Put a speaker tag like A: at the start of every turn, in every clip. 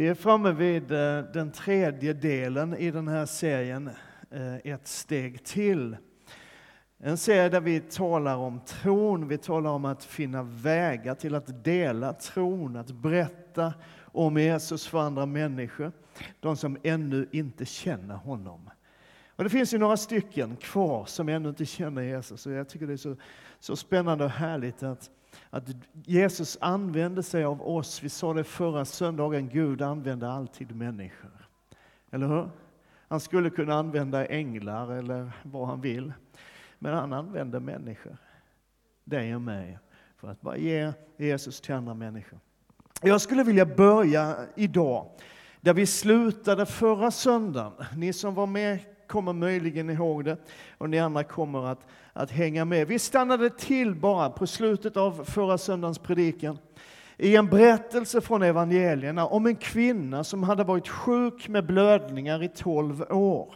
A: Vi är framme vid eh, den tredje delen i den här serien, eh, Ett steg till. En serie där vi talar om tron, vi talar om att finna vägar till att dela tron, att berätta om Jesus för andra människor, de som ännu inte känner honom. Och det finns ju några stycken kvar som ännu inte känner Jesus, och jag tycker det är så, så spännande och härligt att att Jesus använde sig av oss. Vi sa det förra söndagen, Gud använder alltid människor. Eller hur? Han skulle kunna använda änglar eller vad han vill. Men han använder människor. Dig och mig. För att bara ge Jesus till andra människor. Jag skulle vilja börja idag där vi slutade förra söndagen. Ni som var med kommer möjligen ihåg det och ni andra kommer att, att hänga med. Vi stannade till bara på slutet av förra söndagens predikan i en berättelse från evangelierna om en kvinna som hade varit sjuk med blödningar i tolv år.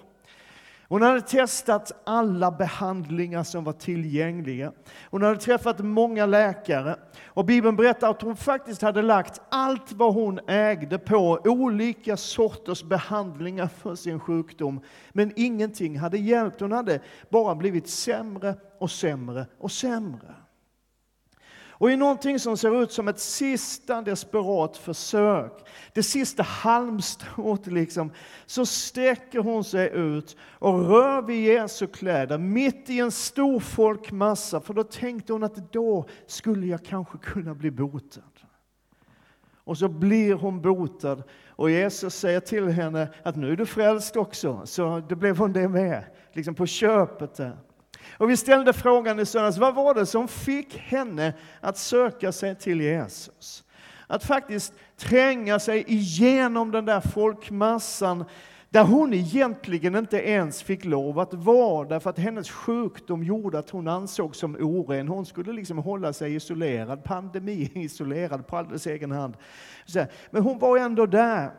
A: Hon hade testat alla behandlingar som var tillgängliga. Hon hade träffat många läkare. Och Bibeln berättar att hon faktiskt hade lagt allt vad hon ägde på olika sorters behandlingar för sin sjukdom. Men ingenting hade hjälpt. Hon hade bara blivit sämre och sämre och sämre. Och i någonting som ser ut som ett sista desperat försök, det sista halmstrået liksom, så sträcker hon sig ut och rör vid Jesu kläder mitt i en stor folkmassa, för då tänkte hon att då skulle jag kanske kunna bli botad. Och så blir hon botad och Jesus säger till henne att nu är du frälst också, så det blev hon det med, liksom på köpet där. Och vi ställde frågan i söndags, vad var det som fick henne att söka sig till Jesus? Att faktiskt tränga sig igenom den där folkmassan där hon egentligen inte ens fick lov att vara, därför att hennes sjukdom gjorde att hon ansågs som oren. Hon skulle liksom hålla sig isolerad, pandemi isolerad på alldeles egen hand. Men hon var ändå där.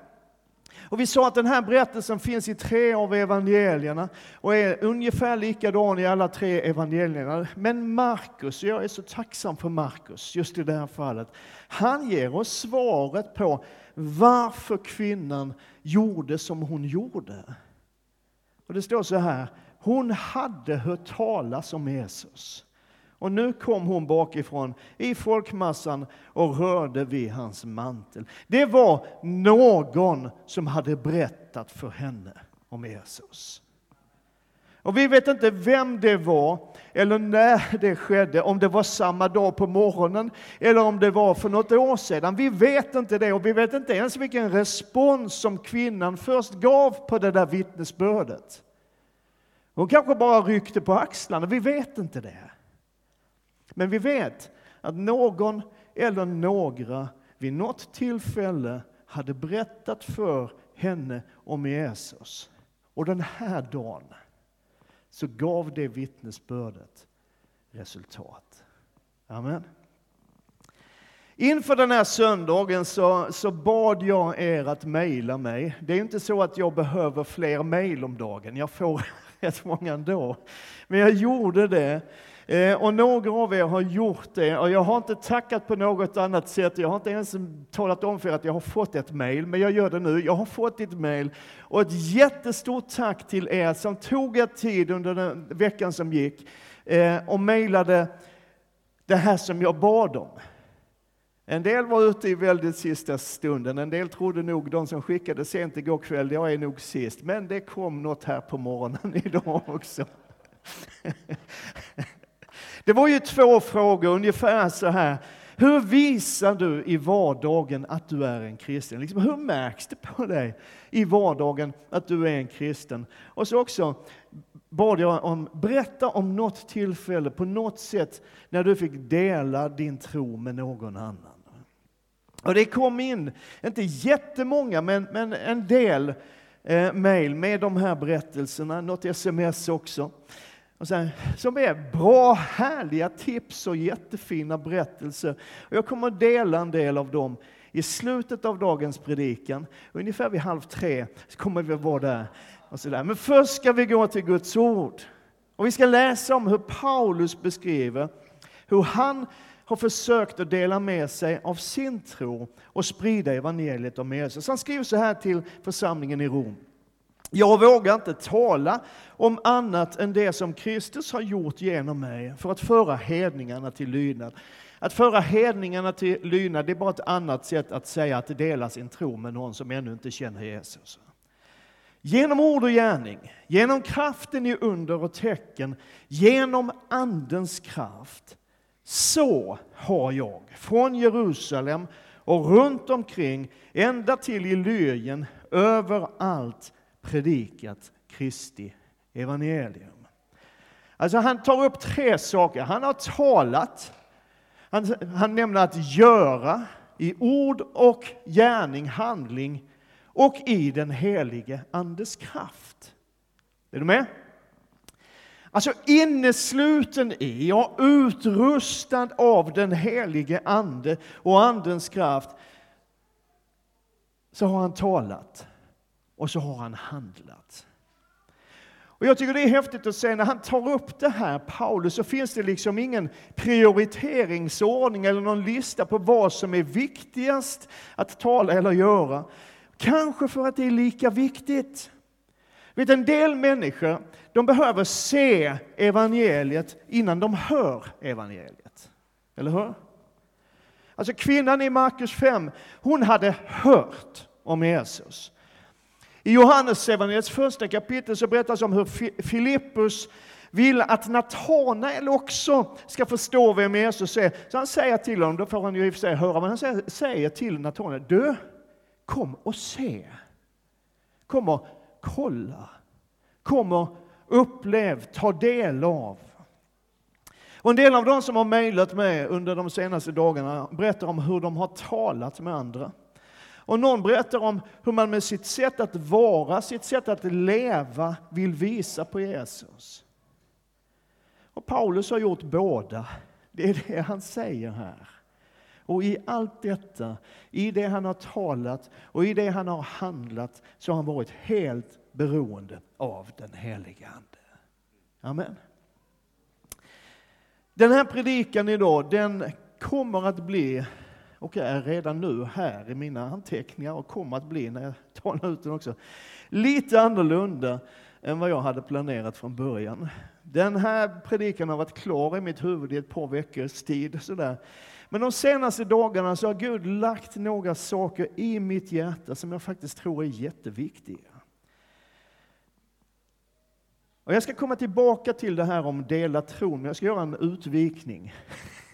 A: Och vi sa att den här berättelsen finns i tre av evangelierna och är ungefär likadan i alla tre evangelierna. Men Markus, jag är så tacksam för Markus just i det här fallet, han ger oss svaret på varför kvinnan gjorde som hon gjorde. Och det står så här, hon hade hört talas om Jesus. Och nu kom hon bakifrån i folkmassan och rörde vid hans mantel. Det var någon som hade berättat för henne om Jesus. Och vi vet inte vem det var eller när det skedde, om det var samma dag på morgonen eller om det var för något år sedan. Vi vet inte det och vi vet inte ens vilken respons som kvinnan först gav på det där vittnesbördet. Hon kanske bara ryckte på axlarna, vi vet inte det. Men vi vet att någon eller några vid något tillfälle hade berättat för henne om Jesus. Och den här dagen så gav det vittnesbördet resultat. Amen. Inför den här söndagen så, så bad jag er att mejla mig. Det är inte så att jag behöver fler mejl om dagen, jag får rätt många ändå. Men jag gjorde det Eh, och några av er har gjort det och jag har inte tackat på något annat sätt. Jag har inte ens talat om för er att jag har fått ett mejl, men jag gör det nu. Jag har fått ett mejl och ett jättestort tack till er som tog er tid under den veckan som gick eh, och mejlade det här som jag bad om. En del var ute i väldigt sista stunden, en del trodde nog, de som skickade sent igår kväll, jag är nog sist, men det kom något här på morgonen idag också. Det var ju två frågor, ungefär så här. Hur visar du i vardagen att du är en kristen? Liksom, hur märks det på dig i vardagen att du är en kristen? Och så också bad jag om, berätta om något tillfälle på något sätt när du fick dela din tro med någon annan. Och det kom in, inte jättemånga, men, men en del eh, mejl med de här berättelserna, något sms också. Och sen, som är bra, härliga tips och jättefina berättelser. Och jag kommer att dela en del av dem i slutet av dagens predikan. Ungefär vid halv tre så kommer vi att vara där. Och så där. Men först ska vi gå till Guds ord. Och vi ska läsa om hur Paulus beskriver hur han har försökt att dela med sig av sin tro och sprida evangeliet om Jesus. Han skriver så här till församlingen i Rom. Jag vågar inte tala om annat än det som Kristus har gjort genom mig för att föra hedningarna till lydnad. Att föra hedningarna till lydnad, det är bara ett annat sätt att säga att dela sin tro med någon som ännu inte känner Jesus. Genom ord och gärning, genom kraften i under och tecken, genom Andens kraft. Så har jag från Jerusalem och runt omkring ända till Illyrien överallt predikat Kristi evangelium. Alltså han tar upp tre saker. Han har talat, han, han nämner att göra i ord och gärning, handling och i den helige Andes kraft. Är du med? Alltså innesluten i och utrustad av den helige Ande och Andens kraft så har han talat och så har han handlat. Och jag tycker det är häftigt att se när han tar upp det här, Paulus, så finns det liksom ingen prioriteringsordning eller någon lista på vad som är viktigast att tala eller göra. Kanske för att det är lika viktigt. Vet, en del människor de behöver se evangeliet innan de hör evangeliet. Eller hur? Alltså kvinnan i Markus 5, hon hade hört om Jesus. I Johannes evangeliets första kapitel så berättas om hur Filippus vill att Natanael också ska förstå vem Jesus är. Så han säger till honom, då får han ju i och för sig höra, men han säger, säger till Natanael, du, kom och se. Kom och kolla. Kom och upplev, ta del av. Och en del av de som har mejlat mig under de senaste dagarna berättar om hur de har talat med andra. Och någon berättar om hur man med sitt sätt att vara, sitt sätt att leva vill visa på Jesus. Och Paulus har gjort båda. Det är det han säger här. Och i allt detta, i det han har talat och i det han har handlat, så har han varit helt beroende av den helige Ande. Amen. Den här predikan idag, den kommer att bli och är redan nu här i mina anteckningar och kommer att bli när jag talar ut den också. Lite annorlunda än vad jag hade planerat från början. Den här predikan har varit klar i mitt huvud i ett par veckors tid. Sådär. Men de senaste dagarna så har Gud lagt några saker i mitt hjärta som jag faktiskt tror är jätteviktiga. Och jag ska komma tillbaka till det här om dela tron, men jag ska göra en utvikning.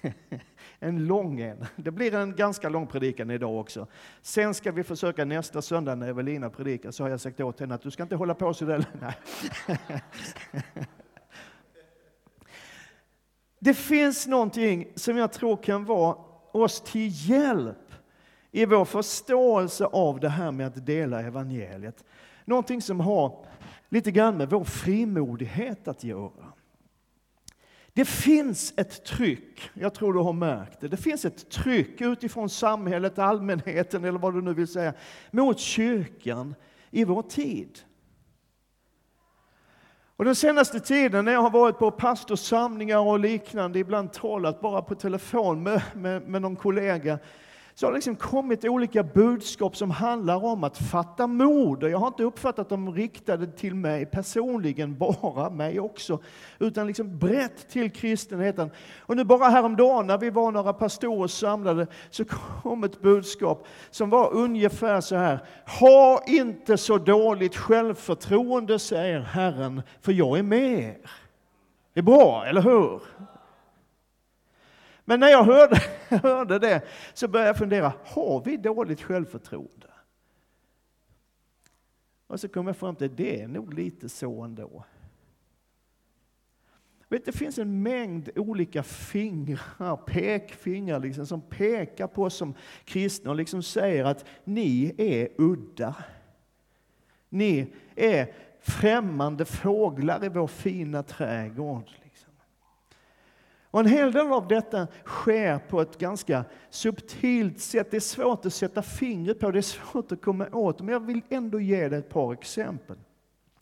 A: en lång en. Det blir en ganska lång predikan idag också. Sen ska vi försöka nästa söndag när Evelina predikar, så har jag sagt åt henne att du ska inte hålla på så där. Det finns någonting som jag tror kan vara oss till hjälp i vår förståelse av det här med att dela evangeliet. Någonting som har lite grann med vår frimodighet att göra. Det finns ett tryck, jag tror du har märkt det, det finns ett tryck utifrån samhället, allmänheten eller vad du nu vill säga, mot kyrkan i vår tid. Och den senaste tiden när jag har varit på pastorsamlingar och liknande, ibland talat bara på telefon med, med, med någon kollega, så har det liksom kommit olika budskap som handlar om att fatta mod. Och jag har inte uppfattat dem riktade till mig personligen, bara mig också, utan liksom brett till kristenheten. Och nu bara häromdagen när vi var några pastorer samlade så kom ett budskap som var ungefär så här. Ha inte så dåligt självförtroende, säger Herren, för jag är med er. Det är bra, eller hur? Men när jag hörde, hörde det så började jag fundera, har vi dåligt självförtroende? Och så kom jag fram till, det är nog lite så ändå. Vet, det finns en mängd olika fingrar, pekfingrar liksom, som pekar på oss som kristna och liksom säger att ni är udda. Ni är främmande fåglar i vår fina trädgård. Och en hel del av detta sker på ett ganska subtilt sätt. Det är svårt att sätta fingret på, det är svårt att komma åt. Men jag vill ändå ge dig ett par exempel.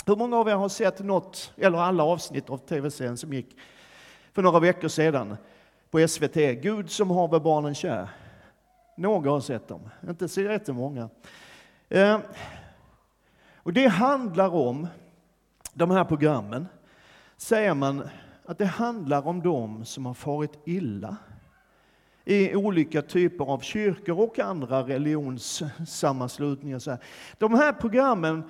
A: Hur många av er har sett något, eller alla avsnitt av tv-serien som gick för några veckor sedan? på SVT, Gud som haver barnen kär. Några har sett dem, inte så jättemånga. Eh, och det handlar om, de här programmen, säger man att det handlar om dem som har farit illa i olika typer av kyrkor och andra religionssammanslutningar. De här programmen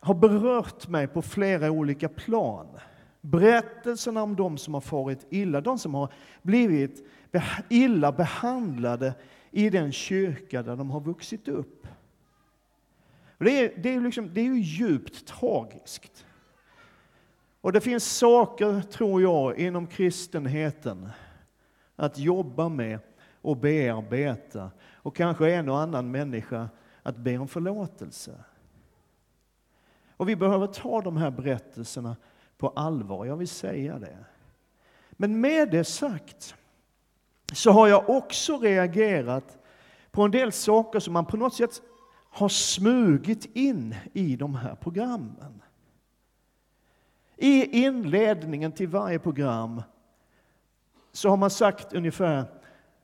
A: har berört mig på flera olika plan. Berättelserna om de som har farit illa, de som har blivit illa behandlade i den kyrka där de har vuxit upp. Det är, det är, liksom, det är ju djupt tragiskt. Och det finns saker, tror jag, inom kristenheten att jobba med och bearbeta och kanske en och annan människa att be om förlåtelse. Och vi behöver ta de här berättelserna på allvar, jag vill säga det. Men med det sagt så har jag också reagerat på en del saker som man på något sätt har smugit in i de här programmen. I inledningen till varje program så har man sagt ungefär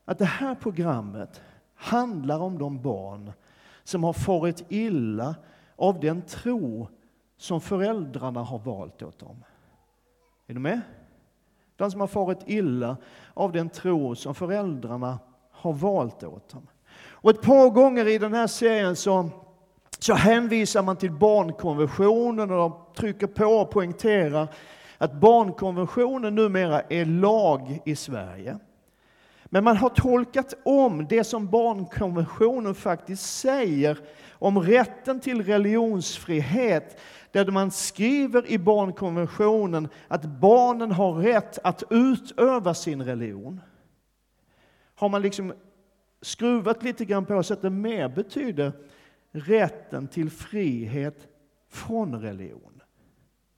A: att det här programmet handlar om de barn som har farit illa av den tro som föräldrarna har valt åt dem. Är du med? De som har farit illa av den tro som föräldrarna har valt åt dem. Och ett par gånger i den här serien så, så hänvisar man till barnkonventionen och de trycker på och poängterar att barnkonventionen numera är lag i Sverige. Men man har tolkat om det som barnkonventionen faktiskt säger om rätten till religionsfrihet, där man skriver i barnkonventionen att barnen har rätt att utöva sin religion. Har man liksom skruvat lite grann på så att det mer betyder rätten till frihet från religion.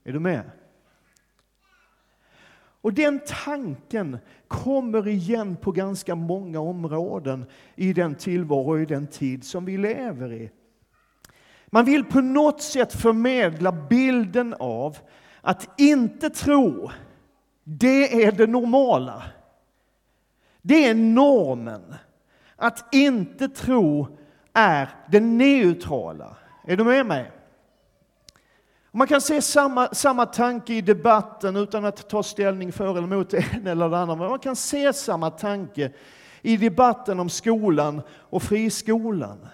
A: Är du med? Och den tanken kommer igen på ganska många områden i den tillvaro och i den tid som vi lever i. Man vill på något sätt förmedla bilden av att inte tro, det är det normala. Det är normen. Att inte tro är det neutrala. Är du med mig? Man kan se samma, samma tanke i debatten utan att ta ställning för eller emot en eller det andra. Men man kan se samma tanke i debatten om skolan och friskolan.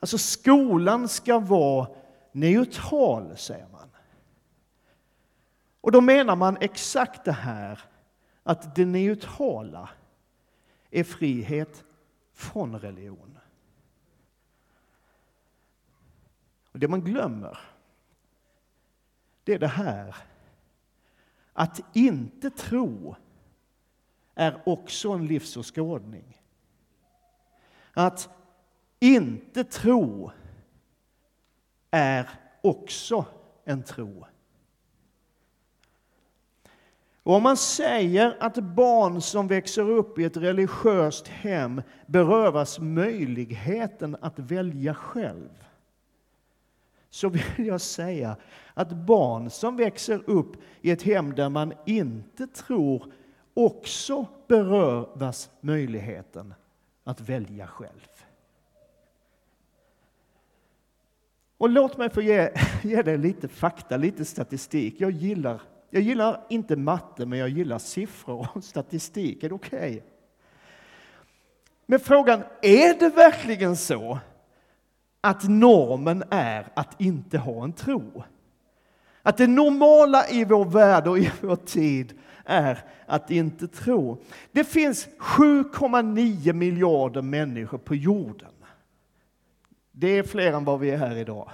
A: Alltså skolan ska vara neutral, säger man. Och då menar man exakt det här att det neutrala är frihet från religion. Och det man glömmer det är det här. Att inte tro är också en livsåskådning. Att inte tro är också en tro. Och om man säger att barn som växer upp i ett religiöst hem berövas möjligheten att välja själv så vill jag säga att barn som växer upp i ett hem där man inte tror också berövas möjligheten att välja själv. Och låt mig få ge, ge dig lite fakta, lite statistik. Jag gillar, jag gillar inte matte, men jag gillar siffror och statistik. Är det okej? Okay? Men frågan, är det verkligen så att normen är att inte ha en tro. Att det normala i vår värld och i vår tid är att inte tro. Det finns 7,9 miljarder människor på jorden. Det är fler än vad vi är här idag.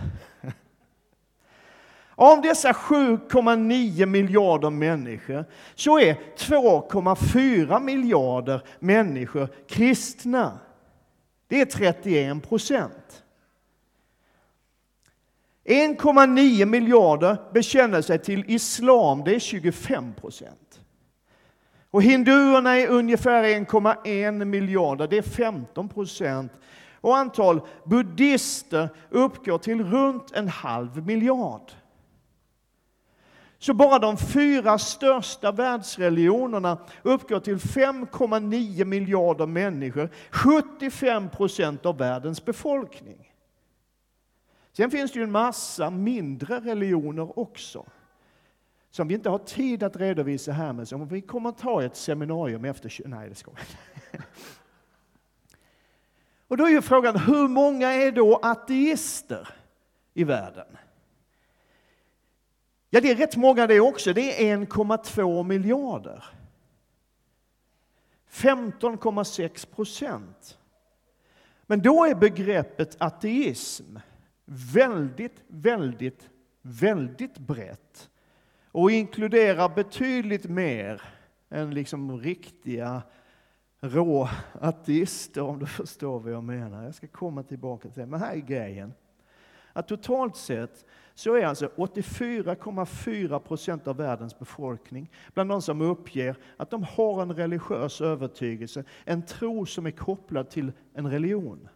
A: Av dessa 7,9 miljarder människor så är 2,4 miljarder människor kristna. Det är 31 procent. 1,9 miljarder bekänner sig till islam, det är 25 procent. Och hinduerna är ungefär 1,1 miljarder, det är 15 procent. Och antal buddhister uppgår till runt en halv miljard. Så bara de fyra största världsreligionerna uppgår till 5,9 miljarder människor, 75 procent av världens befolkning. Sen finns det ju en massa mindre religioner också, som vi inte har tid att redovisa här, men som vi kommer att ta ett seminarium efter... Nej, det ska jag Och då är ju frågan, hur många är då ateister i världen? Ja, det är rätt många det också. Det är 1,2 miljarder. 15,6 procent. Men då är begreppet ateism väldigt, väldigt, väldigt brett och inkluderar betydligt mer än liksom riktiga rå ateister, om du förstår vad jag menar. Jag ska komma tillbaka till det, men här är grejen. Att totalt sett så är alltså 84,4 procent av världens befolkning bland de som uppger att de har en religiös övertygelse, en tro som är kopplad till en religion.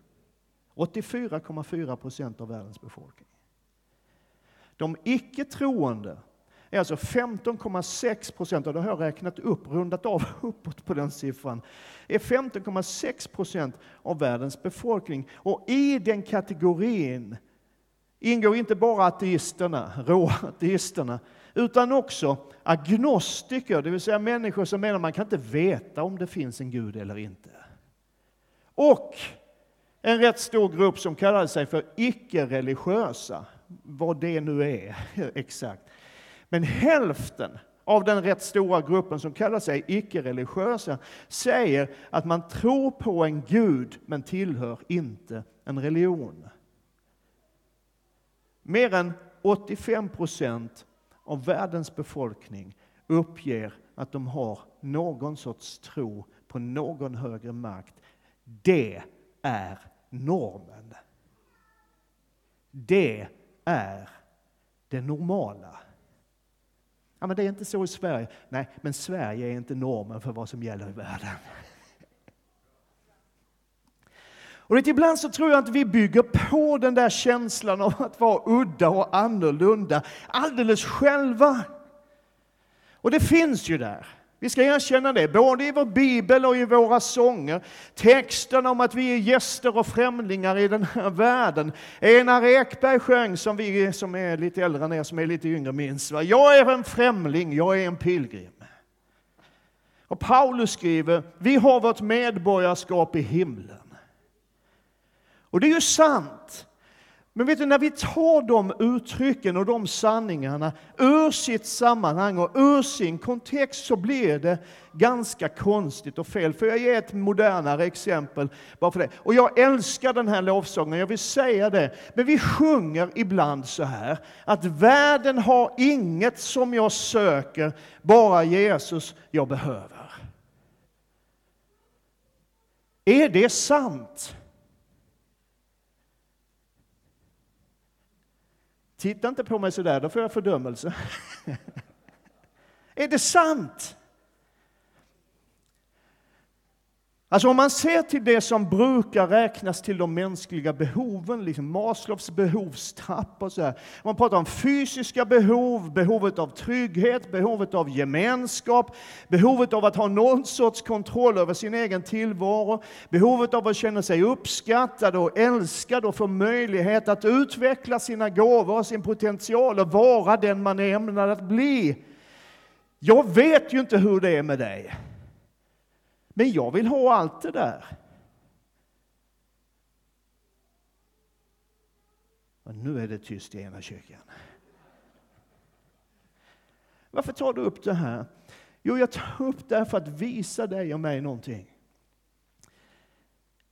A: 84,4 procent av världens befolkning. De icke troende är alltså 15,6 procent, och det har jag räknat upp, rundat av uppåt på den siffran, är 15,6 procent av världens befolkning. Och i den kategorin ingår inte bara ateisterna, råateisterna, utan också agnostiker, det vill säga människor som menar att man kan inte veta om det finns en Gud eller inte. Och en rätt stor grupp som kallar sig för icke-religiösa, vad det nu är exakt. Men hälften av den rätt stora gruppen som kallar sig icke-religiösa säger att man tror på en Gud men tillhör inte en religion. Mer än 85 procent av världens befolkning uppger att de har någon sorts tro på någon högre makt. Det är normen. Det är det normala. Ja, men det är inte så i Sverige. Nej, men Sverige är inte normen för vad som gäller i världen. Och vet, ibland så tror jag att vi bygger på den där känslan av att vara udda och annorlunda alldeles själva. Och det finns ju där. Vi ska erkänna det, både i vår bibel och i våra sånger. Texten om att vi är gäster och främlingar i den här världen. Enar Ekberg sjöng, som vi som är lite äldre än er som är lite yngre minns. Va? Jag är en främling, jag är en pilgrim. Och Paulus skriver, vi har vårt medborgarskap i himlen. Och det är ju sant. Men vet du, när vi tar de uttrycken och de sanningarna ur sitt sammanhang och ur sin kontext så blir det ganska konstigt och fel. För jag ger ett modernare exempel bara för det. Och jag älskar den här lovsången, jag vill säga det. Men vi sjunger ibland så här att världen har inget som jag söker, bara Jesus jag behöver. Är det sant? Titta inte på mig så där, då får jag fördömelse. är det sant? Alltså om man ser till det som brukar räknas till de mänskliga behoven, liksom Maslows behovstrapp, och så här. Man pratar om fysiska behov, behovet av trygghet, behovet av gemenskap, behovet av att ha någon sorts kontroll över sin egen tillvaro, behovet av att känna sig uppskattad och älskad och få möjlighet att utveckla sina gåvor och sin potential och vara den man är ämnad att bli. Jag vet ju inte hur det är med dig. Men jag vill ha allt det där. Och nu är det tyst i ena kyrkan. Varför tar du upp det här? Jo, jag tar upp det för att visa dig och mig någonting.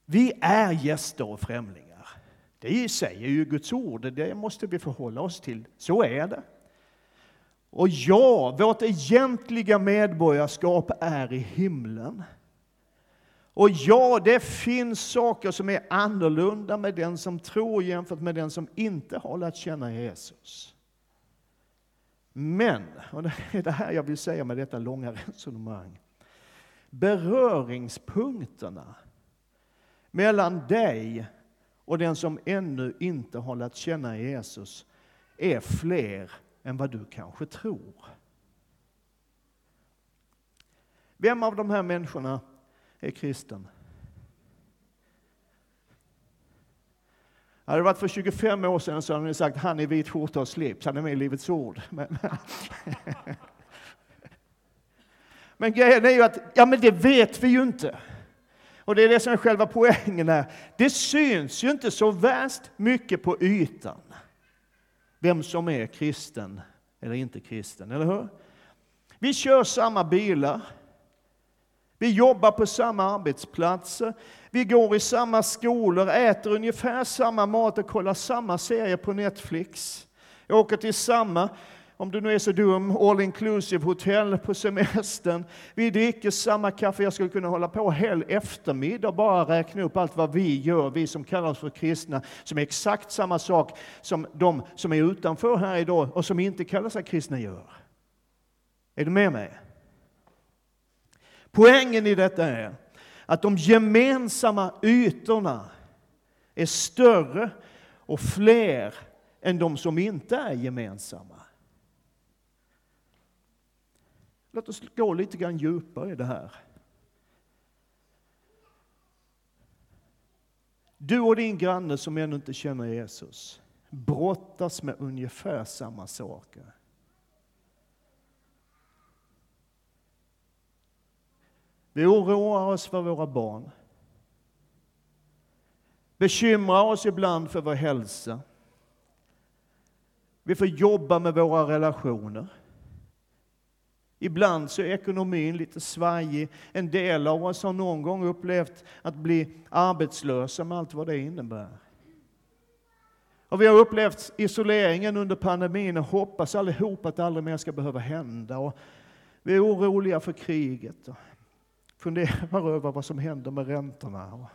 A: Vi är gäster och främlingar. Det säger ju Guds ord, det måste vi förhålla oss till. Så är det. Och ja, vårt egentliga medborgarskap är i himlen. Och ja, det finns saker som är annorlunda med den som tror jämfört med den som inte har lärt känna Jesus. Men, och det är det här jag vill säga med detta långa resonemang. Beröringspunkterna mellan dig och den som ännu inte har lärt känna Jesus är fler än vad du kanske tror. Vem av de här människorna är kristen? Hade det varit för 25 år sedan så hade ni sagt han i vit skjorta och slips, han är med i Livets Ord. Men, men grejen är ju att, ja men det vet vi ju inte. Och det är det som är själva poängen här. Det syns ju inte så värst mycket på ytan vem som är kristen eller inte kristen, eller hur? Vi kör samma bilar, vi jobbar på samma arbetsplatser, vi går i samma skolor, äter ungefär samma mat och kollar samma serier på Netflix. Jag åker till samma, om du nu är så dum, all inclusive hotell på semestern. Vi dricker samma kaffe. Jag skulle kunna hålla på hel eftermiddag och bara räkna upp allt vad vi gör, vi som kallar oss för kristna, som är exakt samma sak som de som är utanför här idag och som inte kallar sig kristna gör. Är du med mig? Poängen i detta är att de gemensamma ytorna är större och fler än de som inte är gemensamma. Låt oss gå lite grann djupare i det här. Du och din granne som ännu inte känner Jesus brottas med ungefär samma saker. Vi oroar oss för våra barn. Bekymrar oss ibland för vår hälsa. Vi får jobba med våra relationer. Ibland så är ekonomin lite svajig. En del av oss har någon gång upplevt att bli arbetslösa med allt vad det innebär. Och vi har upplevt isoleringen under pandemin och hoppas allihop att det aldrig mer ska behöva hända. Och vi är oroliga för kriget och funderar över vad som händer med räntorna.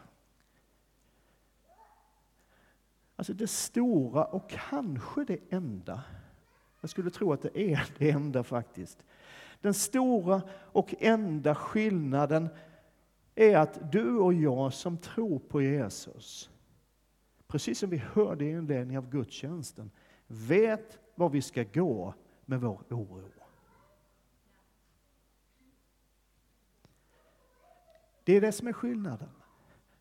A: Alltså det stora och kanske det enda, jag skulle tro att det är det enda faktiskt, den stora och enda skillnaden är att du och jag som tror på Jesus, precis som vi hörde i inledningen av gudstjänsten, vet var vi ska gå med vår oro. Det är det som är skillnaden.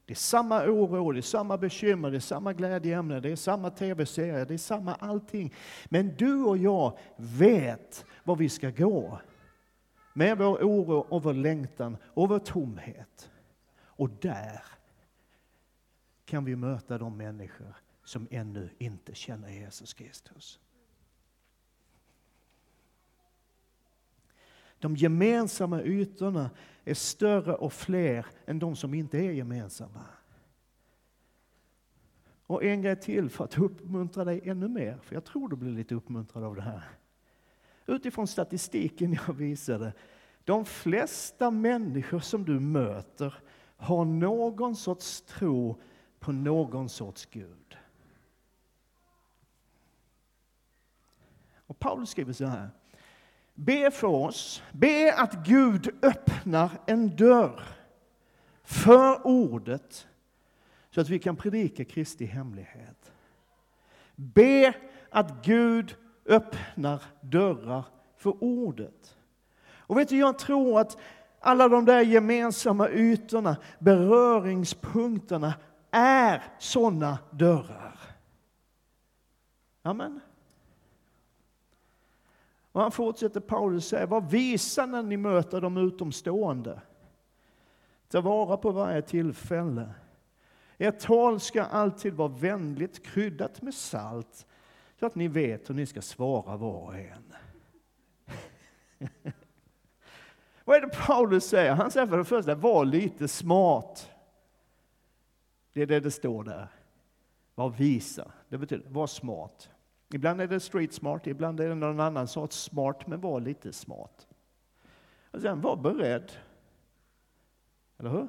A: Det är samma oro, det är samma bekymmer, det är samma glädjeämne, det är samma tv-serier, det är samma allting. Men du och jag vet var vi ska gå med vår oro och vår längtan och vår tomhet. Och där kan vi möta de människor som ännu inte känner Jesus Kristus. De gemensamma ytorna är större och fler än de som inte är gemensamma. Och en grej till för att uppmuntra dig ännu mer, för jag tror du blir lite uppmuntrad av det här utifrån statistiken jag visade, de flesta människor som du möter har någon sorts tro på någon sorts Gud. Och Paulus skriver så här. Be för oss, be att Gud öppnar en dörr för ordet så att vi kan predika Kristi hemlighet. Be att Gud öppnar dörrar för ordet. Och vet du, jag tror att alla de där gemensamma ytorna, beröringspunkterna, är sådana dörrar. Amen. Och han fortsätter Paulus säga, var visa när ni möter de utomstående. Ta vara på varje tillfälle. Ert tal ska alltid vara vänligt, kryddat med salt, så att ni vet hur ni ska svara var och en. Vad är det Paulus säger? Han säger för det första, var lite smart. Det är det det står där. Var visa. Det betyder, var smart. Ibland är det street smart, ibland är det någon annan sorts smart, men var lite smart. Och sen var beredd. Eller hur?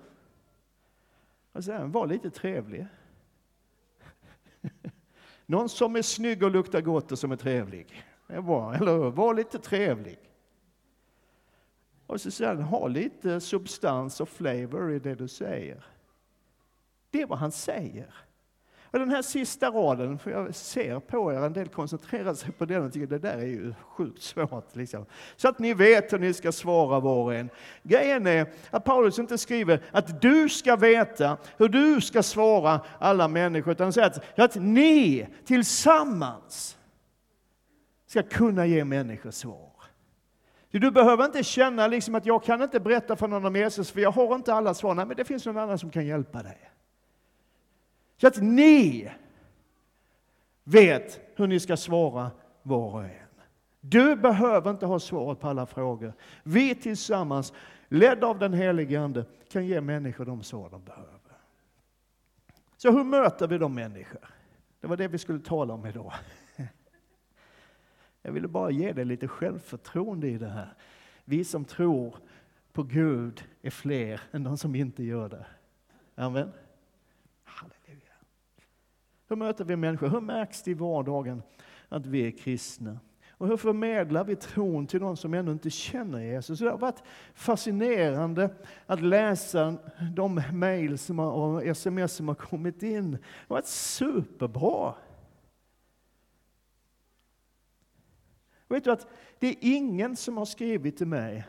A: Och sen var lite trevlig. Någon som är snygg och luktar gott och som är trevlig. Det är bra, eller hur? Var lite trevlig. Och så säger han, ha lite substans och flavor i det du säger. Det är vad han säger. Och den här sista raden, för jag ser på er, en del koncentrerar sig på den och tycker det där är ju sjukt svårt. Liksom. Så att ni vet hur ni ska svara var och en. Grejen är att Paulus inte skriver att du ska veta hur du ska svara alla människor, utan han säger att, att ni tillsammans ska kunna ge människor svar. Du behöver inte känna liksom att jag kan inte berätta för någon om Jesus, för jag har inte alla svar. Nej, men det finns någon annan som kan hjälpa dig. Så att ni vet hur ni ska svara var och en. Du behöver inte ha svaret på alla frågor. Vi tillsammans, ledda av den helige Ande, kan ge människor de svar de behöver. Så hur möter vi de människor? Det var det vi skulle tala om idag. Jag ville bara ge dig lite självförtroende i det här. Vi som tror på Gud är fler än de som inte gör det. Amen. Hur möter vi människor? Hur märks det i vardagen att vi är kristna? Och hur förmedlar vi tron till de som ännu inte känner Jesus? Det har varit fascinerande att läsa de mejl och sms som har kommit in. Det har varit superbra. vet du att det är ingen som har skrivit till mig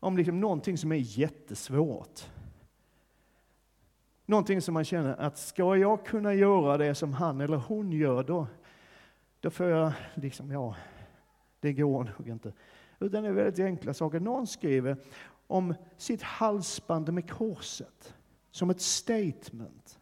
A: om liksom någonting som är jättesvårt. Någonting som man känner att ska jag kunna göra det som han eller hon gör, då, då får jag liksom, ja, det går nog inte. Utan det är väldigt enkla saker. Någon skriver om sitt halsband med korset som ett statement.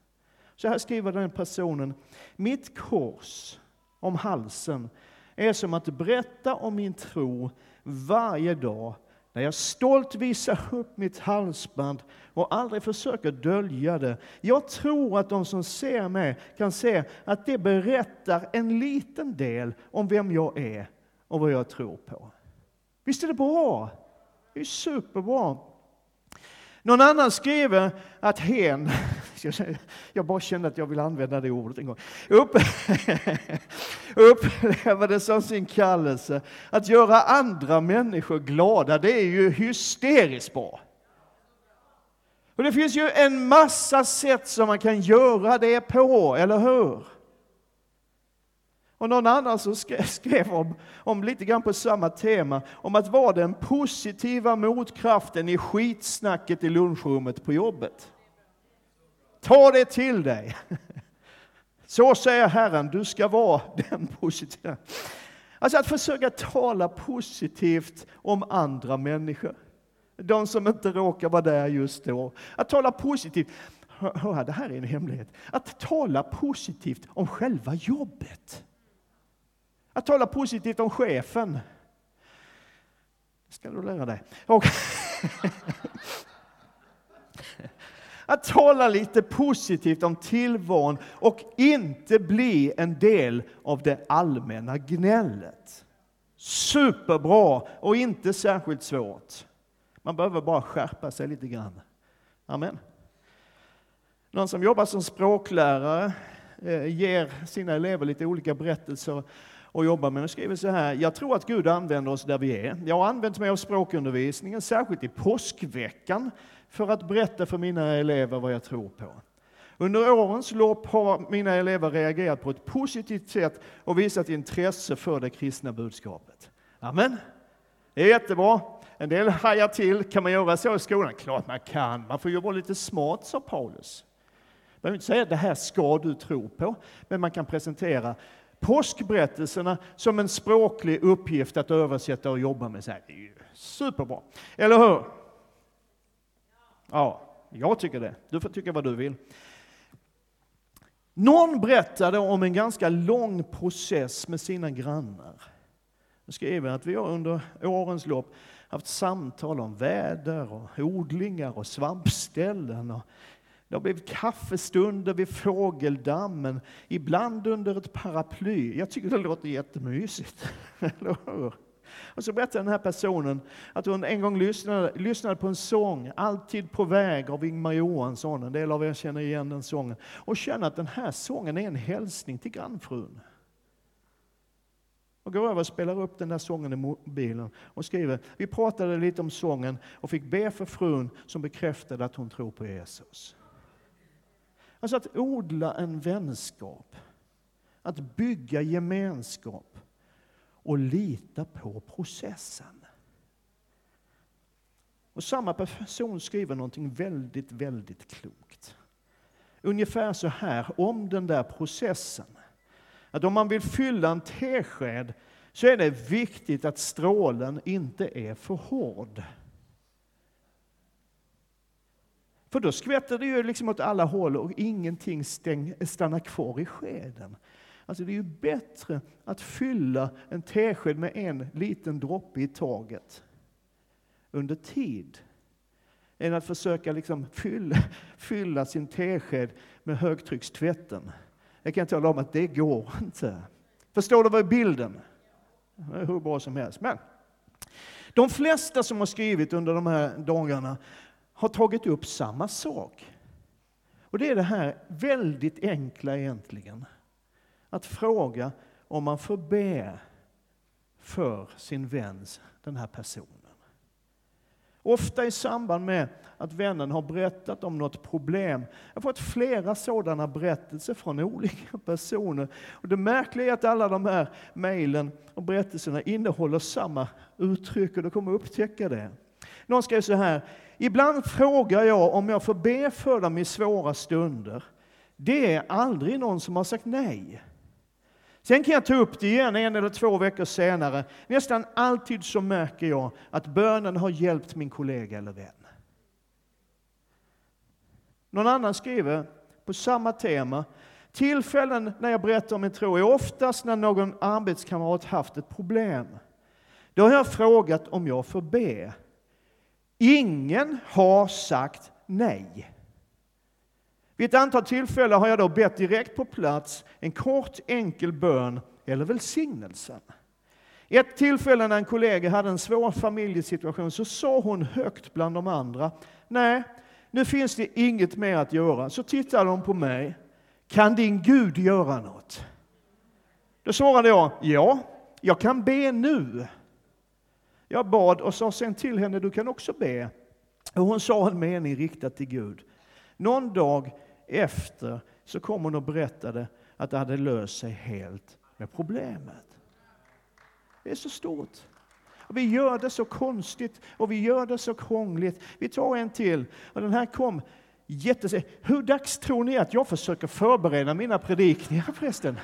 A: Så här skriver den personen. Mitt kors om halsen är som att berätta om min tro varje dag när jag stolt visar upp mitt halsband och aldrig försöker dölja det. Jag tror att de som ser mig kan se att det berättar en liten del om vem jag är och vad jag tror på. Visst är det bra? Det är superbra. Någon annan skriver att hen, jag bara kände att jag vill använda det ordet en gång, Upp, upplever det som sin kallelse. Att göra andra människor glada, det är ju hysteriskt bra. Och det finns ju en massa sätt som man kan göra det på, eller hur? Och någon annan som skrev om, om lite grann på samma tema, om att vara den positiva motkraften i skitsnacket i lunchrummet på jobbet. Ta det till dig. Så säger Herren, du ska vara den positiva. Alltså att försöka tala positivt om andra människor. De som inte råkar vara där just då. Att tala positivt. Hör, det här är en hemlighet. Att tala positivt om själva jobbet. Att tala positivt om chefen. Det ska du lära dig. Och att tala lite positivt om tillvaron och inte bli en del av det allmänna gnället. Superbra och inte särskilt svårt. Man behöver bara skärpa sig lite grann. Amen. Någon som jobbar som språklärare eh, ger sina elever lite olika berättelser och jobbar med. Och skriver så här, jag tror att Gud använder oss där vi är. Jag har använt mig av språkundervisningen, särskilt i påskveckan, för att berätta för mina elever vad jag tror på. Under årens lopp har mina elever reagerat på ett positivt sätt och visat intresse för det kristna budskapet. Amen. Det är jättebra. En del hajar till. Kan man göra så i skolan? Klart man kan. Man får ju vara lite smart, sa Paulus. Man behöver inte säga att det här ska du tro på, men man kan presentera påskberättelserna som en språklig uppgift att översätta och jobba med. Så här, det är ju superbra. Eller hur? Ja, jag tycker det. Du får tycka vad du vill. Någon berättade om en ganska lång process med sina grannar. Nu skriver att vi har under årens lopp haft samtal om väder och odlingar och svampställen och det har blivit kaffestunder vid fågeldammen, ibland under ett paraply. Jag tycker det låter jättemysigt. Eller hur? Och så berättar den här personen att hon en gång lyssnade, lyssnade på en sång, Alltid på väg av Ingmar Johansson. En del av er känner igen den sången. Och känner att den här sången är en hälsning till grannfrun. Och går över och spelar upp den där sången i mobilen och skriver, vi pratade lite om sången och fick be för frun som bekräftade att hon tror på Jesus. Alltså att odla en vänskap, att bygga gemenskap och lita på processen. Och samma person skriver någonting väldigt, väldigt klokt. Ungefär så här om den där processen. Att om man vill fylla en tesked så är det viktigt att strålen inte är för hård. För då skvätter det ju liksom åt alla håll och ingenting stäng, stannar kvar i skeden. Alltså det är ju bättre att fylla en tesked med en liten droppe i taget under tid än att försöka liksom fylla, fylla sin tesked med högtryckstvätten. Jag kan tala om att det går inte. Förstår du vad är bilden? Det är hur bra som helst. Men de flesta som har skrivit under de här dagarna har tagit upp samma sak. Och det är det här väldigt enkla egentligen. Att fråga om man får be för sin väns, den här personen. Ofta i samband med att vännen har berättat om något problem. Jag har fått flera sådana berättelser från olika personer. Och det märkliga är att alla de här mejlen och berättelserna innehåller samma uttryck och du kommer upptäcka det. Någon skrev så här, ibland frågar jag om jag får be för dem i svåra stunder. Det är aldrig någon som har sagt nej. Sen kan jag ta upp det igen en eller två veckor senare. Nästan alltid så märker jag att bönen har hjälpt min kollega eller vän. Någon annan skriver på samma tema. Tillfällen när jag berättar om min tro är oftast när någon arbetskamrat haft ett problem. Då har jag frågat om jag får be. Ingen har sagt nej. Vid ett antal tillfällen har jag då bett direkt på plats en kort enkel bön eller välsignelsen. Ett tillfälle när en kollega hade en svår familjesituation så sa hon högt bland de andra, nej, nu finns det inget mer att göra. Så tittade hon på mig, kan din Gud göra något? Då svarade jag, ja, jag kan be nu. Jag bad och sa sen till henne, du kan också be. Och hon sa en mening riktad till Gud. Någon dag efter så kom hon och berättade att det hade löst sig helt med problemet. Det är så stort. Och vi gör det så konstigt och vi gör det så krångligt. Vi tar en till. Och den här kom jättes... Hur dags tror ni att jag försöker förbereda mina predikningar förresten?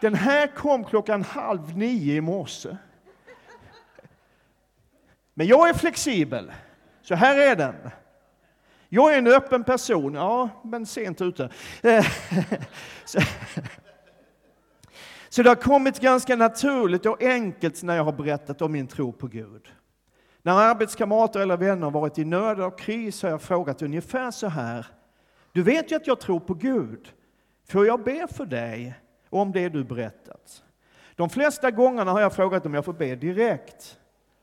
A: Den här kom klockan halv nio i morse. Men jag är flexibel, så här är den. Jag är en öppen person, ja, men sent ute. Eh, så, så det har kommit ganska naturligt och enkelt när jag har berättat om min tro på Gud. När arbetskamrater eller vänner varit i nöd och kris har jag frågat ungefär så här. Du vet ju att jag tror på Gud. Får jag be för dig om det du berättat? De flesta gångerna har jag frågat om jag får be direkt.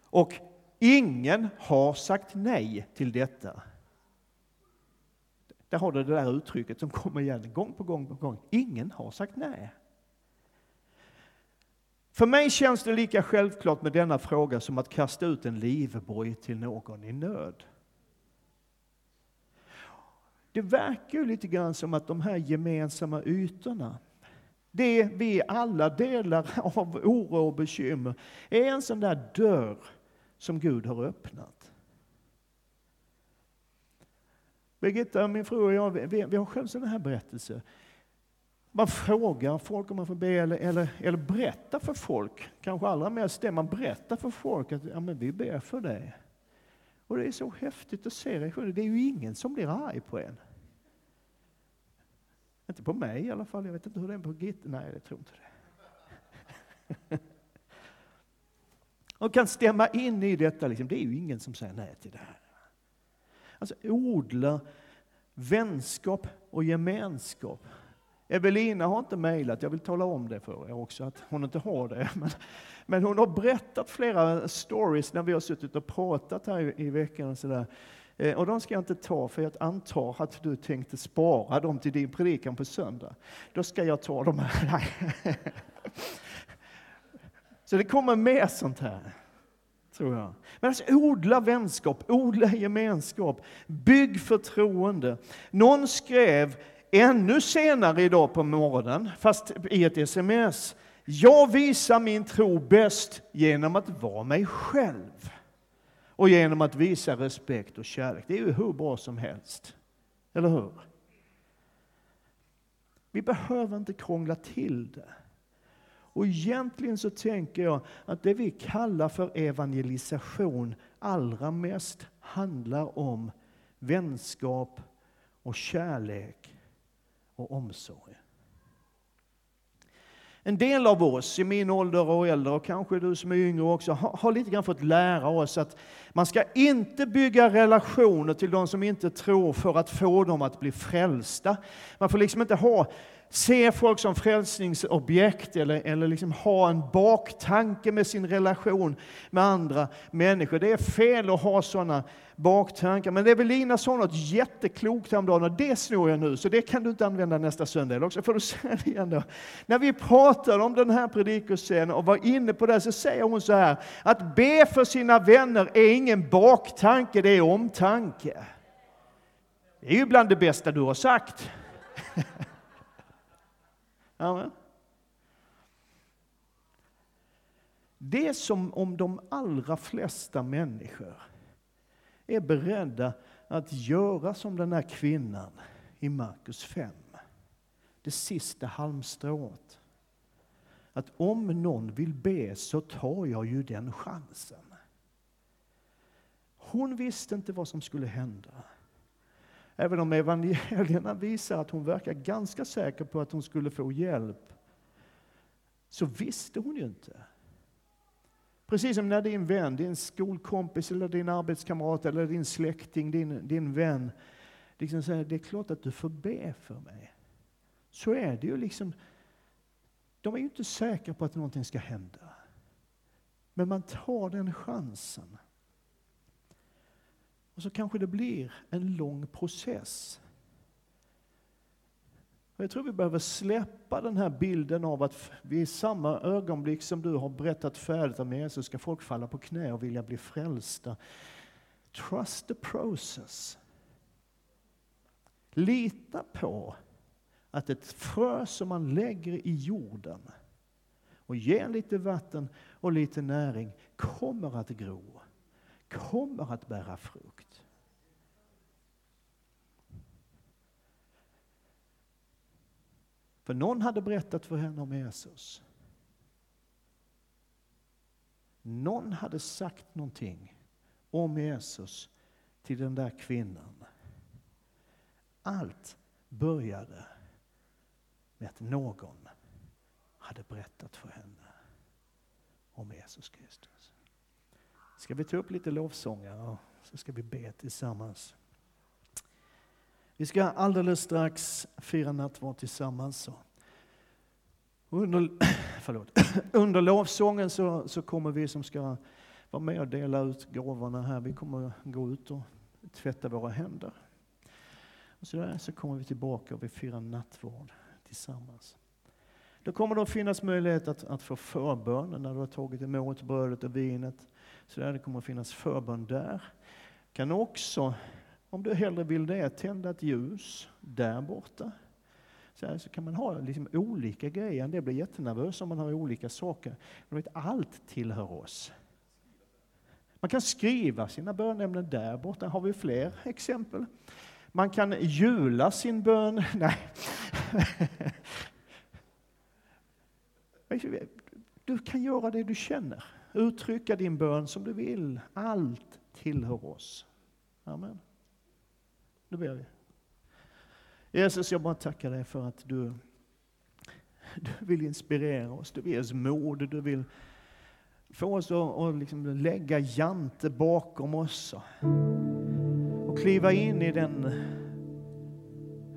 A: Och ingen har sagt nej till detta. Där har du det där uttrycket som kommer igen gång på gång på gång. Ingen har sagt nej. För mig känns det lika självklart med denna fråga som att kasta ut en livboj till någon i nöd. Det verkar ju lite grann som att de här gemensamma ytorna, det vi alla delar av oro och bekymmer, är en sån där dörr som Gud har öppnat. Birgitta, min fru och jag, vi, vi har själv sådana här berättelser. Man frågar folk om man får be eller, eller, eller berättar för folk, kanske allra mest det, man berättar för folk att ja, men vi ber för dig. Och det är så häftigt att se reaktioner. Det är ju ingen som blir arg på en. Inte på mig i alla fall, jag vet inte hur det är på Birgitta. Nej, jag tror inte det. Och kan stämma in i detta, liksom. det är ju ingen som säger nej till det här. Alltså odla vänskap och gemenskap. Evelina har inte mejlat, jag vill tala om det för er också, att hon inte har det. Men, men hon har berättat flera stories när vi har suttit och pratat här i, i veckan. Och, så eh, och de ska jag inte ta, för jag antar att du tänkte spara dem till din predikan på söndag. Då ska jag ta dem här. så det kommer mer sånt här tror jag. Men alltså, odla vänskap, odla gemenskap, bygg förtroende. Någon skrev, ännu senare idag på morgonen, fast i ett sms. Jag visar min tro bäst genom att vara mig själv och genom att visa respekt och kärlek. Det är ju hur bra som helst. Eller hur? Vi behöver inte krångla till det. Och egentligen så tänker jag att det vi kallar för evangelisation allra mest handlar om vänskap och kärlek och omsorg. En del av oss i min ålder och äldre, och kanske du som är yngre också, har, har lite grann fått lära oss att man ska inte bygga relationer till de som inte tror för att få dem att bli frälsta. Man får liksom inte ha se folk som frälsningsobjekt eller, eller liksom ha en baktanke med sin relation med andra människor. Det är fel att ha sådana baktankar. Men Evelina sa något jätteklokt häromdagen och det snor jag nu, så det kan du inte använda nästa söndag. Eller också får du säga det igen då. När vi pratade om den här predikoscenen och var inne på det så säger hon så här, att be för sina vänner är ingen baktanke, det är omtanke. Det är ju bland det bästa du har sagt. Amen. Det är som om de allra flesta människor är beredda att göra som den här kvinnan i Markus 5. Det sista halmstrået. Att om någon vill be så tar jag ju den chansen. Hon visste inte vad som skulle hända. Även om evangelierna visar att hon verkar ganska säker på att hon skulle få hjälp, så visste hon ju inte. Precis som när din vän, din skolkompis, eller din arbetskamrat, eller din släkting, din, din vän, liksom säger det är klart att du får be för mig. Så är det ju liksom. De är ju inte säkra på att någonting ska hända. Men man tar den chansen. Och så kanske det blir en lång process. Och jag tror vi behöver släppa den här bilden av att vi i samma ögonblick som du har berättat färdigt om Jesus ska folk falla på knä och vilja bli frälsta. Trust the process. Lita på att ett frö som man lägger i jorden och ger lite vatten och lite näring kommer att gro kommer att bära frukt. För någon hade berättat för henne om Jesus. Någon hade sagt någonting om Jesus till den där kvinnan. Allt började med att någon hade berättat för henne om Jesus Kristus ska vi ta upp lite lovsånger och så ska vi be tillsammans. Vi ska alldeles strax fira nattvard tillsammans. Under, förlåt, under lovsången så, så kommer vi som ska vara med och dela ut gåvorna här, vi kommer gå ut och tvätta våra händer. Och så, där, så kommer vi tillbaka och vi firar nattvard tillsammans. Då kommer det att finnas möjlighet att, att få förbön när du har tagit emot brödet och vinet. Så där det kommer att finnas förbön där. Kan också, om du hellre vill det, tända ett ljus där borta. Så, här, så kan man ha liksom olika grejer. Det blir jättenervös om man har olika saker. Men vet, allt tillhör oss. Man kan skriva sina bönämnen där borta. Har vi fler exempel? Man kan jula sin bön. Nej. Du kan göra det du känner. Uttrycka din bön som du vill. Allt tillhör oss. Amen. Nu ber vi. Jesus, jag bara tackar dig för att du, du vill inspirera oss. Du vill ge oss mod. Du vill få oss att, att liksom lägga jante bakom oss och kliva in i den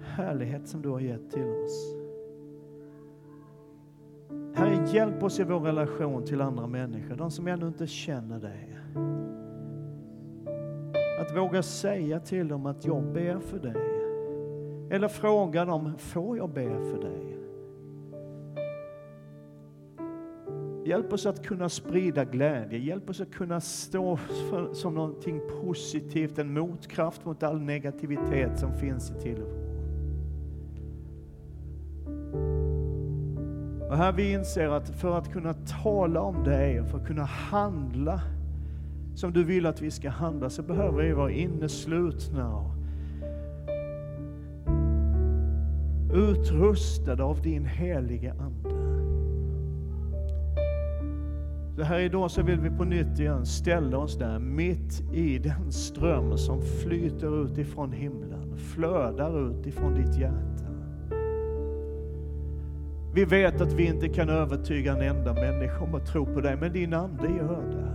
A: härlighet som du har gett till oss. Hjälp oss i vår relation till andra människor, de som ännu inte känner dig. Att våga säga till dem att jag ber för dig. Eller fråga dem, får jag be för dig? Hjälp oss att kunna sprida glädje, hjälp oss att kunna stå för, som någonting positivt, en motkraft mot all negativitet som finns i tillvaron. Och här vi inser att för att kunna tala om dig och för att kunna handla som du vill att vi ska handla så behöver vi vara inneslutna och utrustade av din helige Ande. Så här idag så vill vi på nytt igen ställa oss där mitt i den ström som flyter ut ifrån himlen, flödar ut ifrån ditt hjärta. Vi vet att vi inte kan övertyga en enda människa om att tro på dig, men din Ande gör det.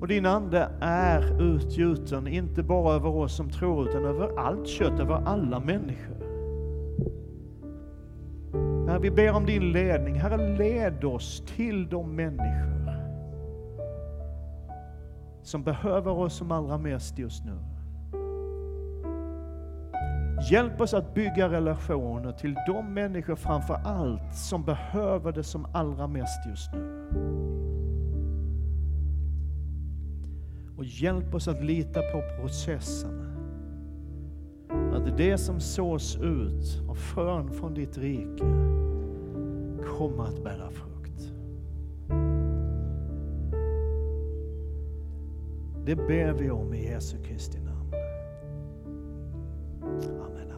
A: Och din Ande är utgjuten, inte bara över oss som tror, utan över allt kött, över alla människor. Herre, vi ber om din ledning. Herre, led oss till de människor som behöver oss som allra mest just nu. Hjälp oss att bygga relationer till de människor framför allt som behöver det som allra mest just nu. Och hjälp oss att lita på processen. Att det som sås ut av frön från ditt rike kommer att bära frukt. Det ber vi om i Jesu Kristi namn. Amen.